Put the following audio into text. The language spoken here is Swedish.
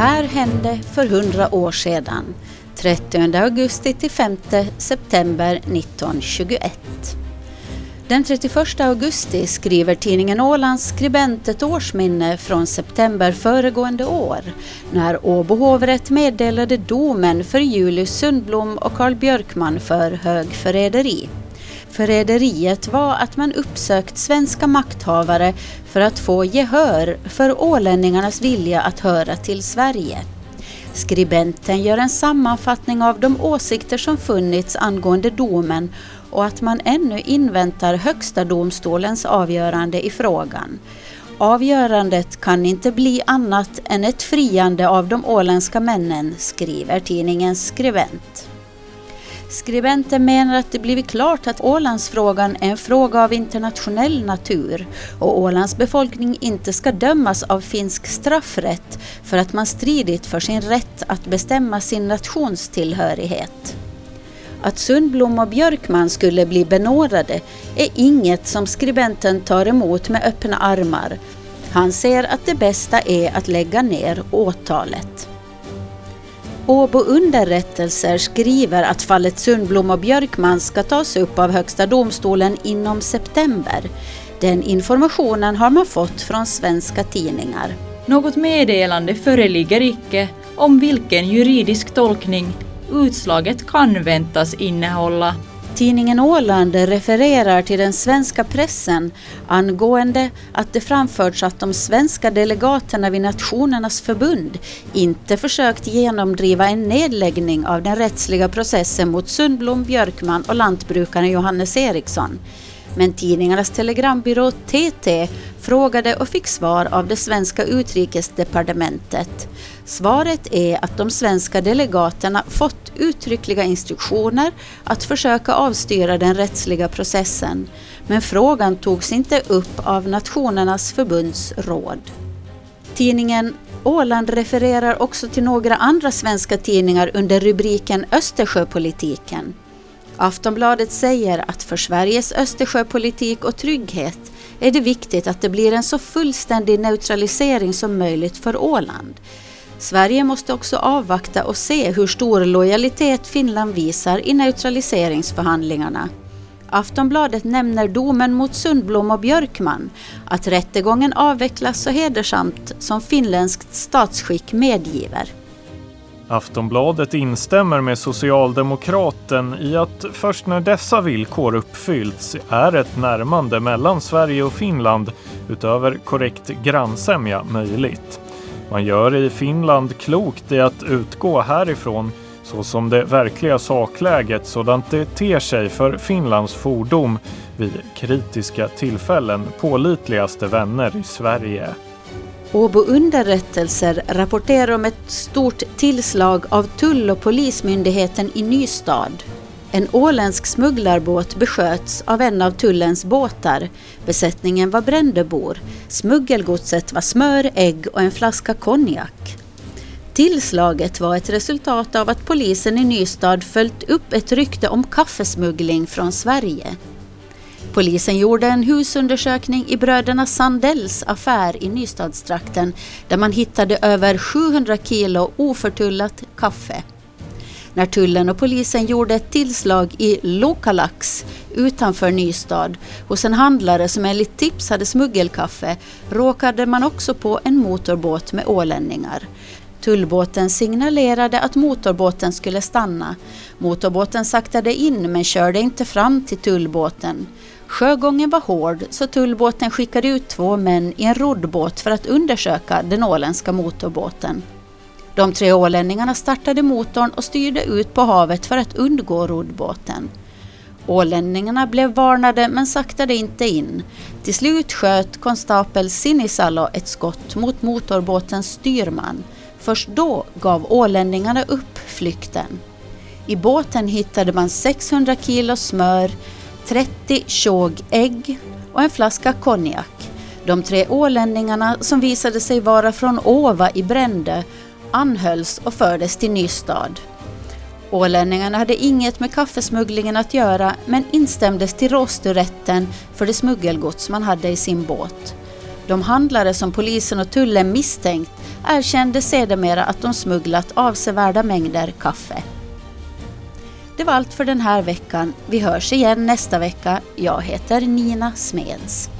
här hände för hundra år sedan, 30 augusti till 5 september 1921. Den 31 augusti skriver tidningen Ålands skribent ett årsminne från september föregående år när Åbo hovrätt meddelade domen för Julius Sundblom och Carl Björkman för högförräderi. Förräderiet var att man uppsökt svenska makthavare för att få gehör för ålänningarnas vilja att höra till Sverige. Skribenten gör en sammanfattning av de åsikter som funnits angående domen och att man ännu inväntar Högsta domstolens avgörande i frågan. Avgörandet kan inte bli annat än ett friande av de åländska männen, skriver tidningens skribent. Skribenten menar att det blivit klart att Ålandsfrågan är en fråga av internationell natur och Ålands befolkning inte ska dömas av finsk straffrätt för att man stridit för sin rätt att bestämma sin nationstillhörighet. Att Sundblom och Björkman skulle bli benådade är inget som skribenten tar emot med öppna armar. Han ser att det bästa är att lägga ner åtalet. Åbo underrättelser skriver att fallet Sundblom och Björkman ska tas upp av Högsta domstolen inom september. Den informationen har man fått från svenska tidningar. Något meddelande föreligger icke om vilken juridisk tolkning utslaget kan väntas innehålla. Tidningen Åland refererar till den svenska pressen angående att det framförts att de svenska delegaterna vid Nationernas förbund inte försökt genomdriva en nedläggning av den rättsliga processen mot Sundblom, Björkman och lantbrukaren Johannes Eriksson. Men tidningarnas telegrambyrå TT frågade och fick svar av det svenska utrikesdepartementet. Svaret är att de svenska delegaterna fått uttryckliga instruktioner att försöka avstyra den rättsliga processen, men frågan togs inte upp av Nationernas förbunds råd. Tidningen Åland refererar också till några andra svenska tidningar under rubriken Östersjöpolitiken. Aftonbladet säger att för Sveriges Östersjöpolitik och trygghet är det viktigt att det blir en så fullständig neutralisering som möjligt för Åland. Sverige måste också avvakta och se hur stor lojalitet Finland visar i neutraliseringsförhandlingarna. Aftonbladet nämner domen mot Sundblom och Björkman, att rättegången avvecklas så hedersamt som finländskt statsskick medgiver. Aftonbladet instämmer med Socialdemokraten i att först när dessa villkor uppfyllts är ett närmande mellan Sverige och Finland utöver korrekt grannsämja möjligt. Man gör i Finland klokt i att utgå härifrån så som det verkliga sakläget sådant det ter sig för Finlands fordom vid kritiska tillfällen pålitligaste vänner i Sverige. Åbo underrättelser rapporterar om ett stort tillslag av tull och polismyndigheten i Nystad. En åländsk smugglarbåt besköts av en av tullens båtar. Besättningen var Brändebor. Smuggelgodset var smör, ägg och en flaska konjak. Tillslaget var ett resultat av att polisen i Nystad följt upp ett rykte om kaffesmuggling från Sverige. Polisen gjorde en husundersökning i bröderna Sandells affär i Nystadstrakten där man hittade över 700 kilo oförtullat kaffe. När tullen och polisen gjorde ett tillslag i Lokalax utanför Nystad hos en handlare som enligt tips hade smuggelkaffe råkade man också på en motorbåt med ålänningar. Tullbåten signalerade att motorbåten skulle stanna. Motorbåten saktade in men körde inte fram till tullbåten. Sjögången var hård så tullbåten skickade ut två män i en roddbåt för att undersöka den åländska motorbåten. De tre ålänningarna startade motorn och styrde ut på havet för att undgå roddbåten. Ålänningarna blev varnade men saktade inte in. Till slut sköt konstapel Sinisalo ett skott mot motorbåtens styrman. Först då gav ålänningarna upp flykten. I båten hittade man 600 kilo smör, 30 tjog ägg och en flaska konjak. De tre ålänningarna som visade sig vara från Åva i Brände anhölls och fördes till Nystad. Ålänningarna hade inget med kaffesmugglingen att göra men instämdes till råsturätten för det smuggelgods man hade i sin båt. De handlare som polisen och tullen misstänkt erkände sedermera att de smugglat avsevärda mängder kaffe. Det var allt för den här veckan. Vi hörs igen nästa vecka. Jag heter Nina Smeds.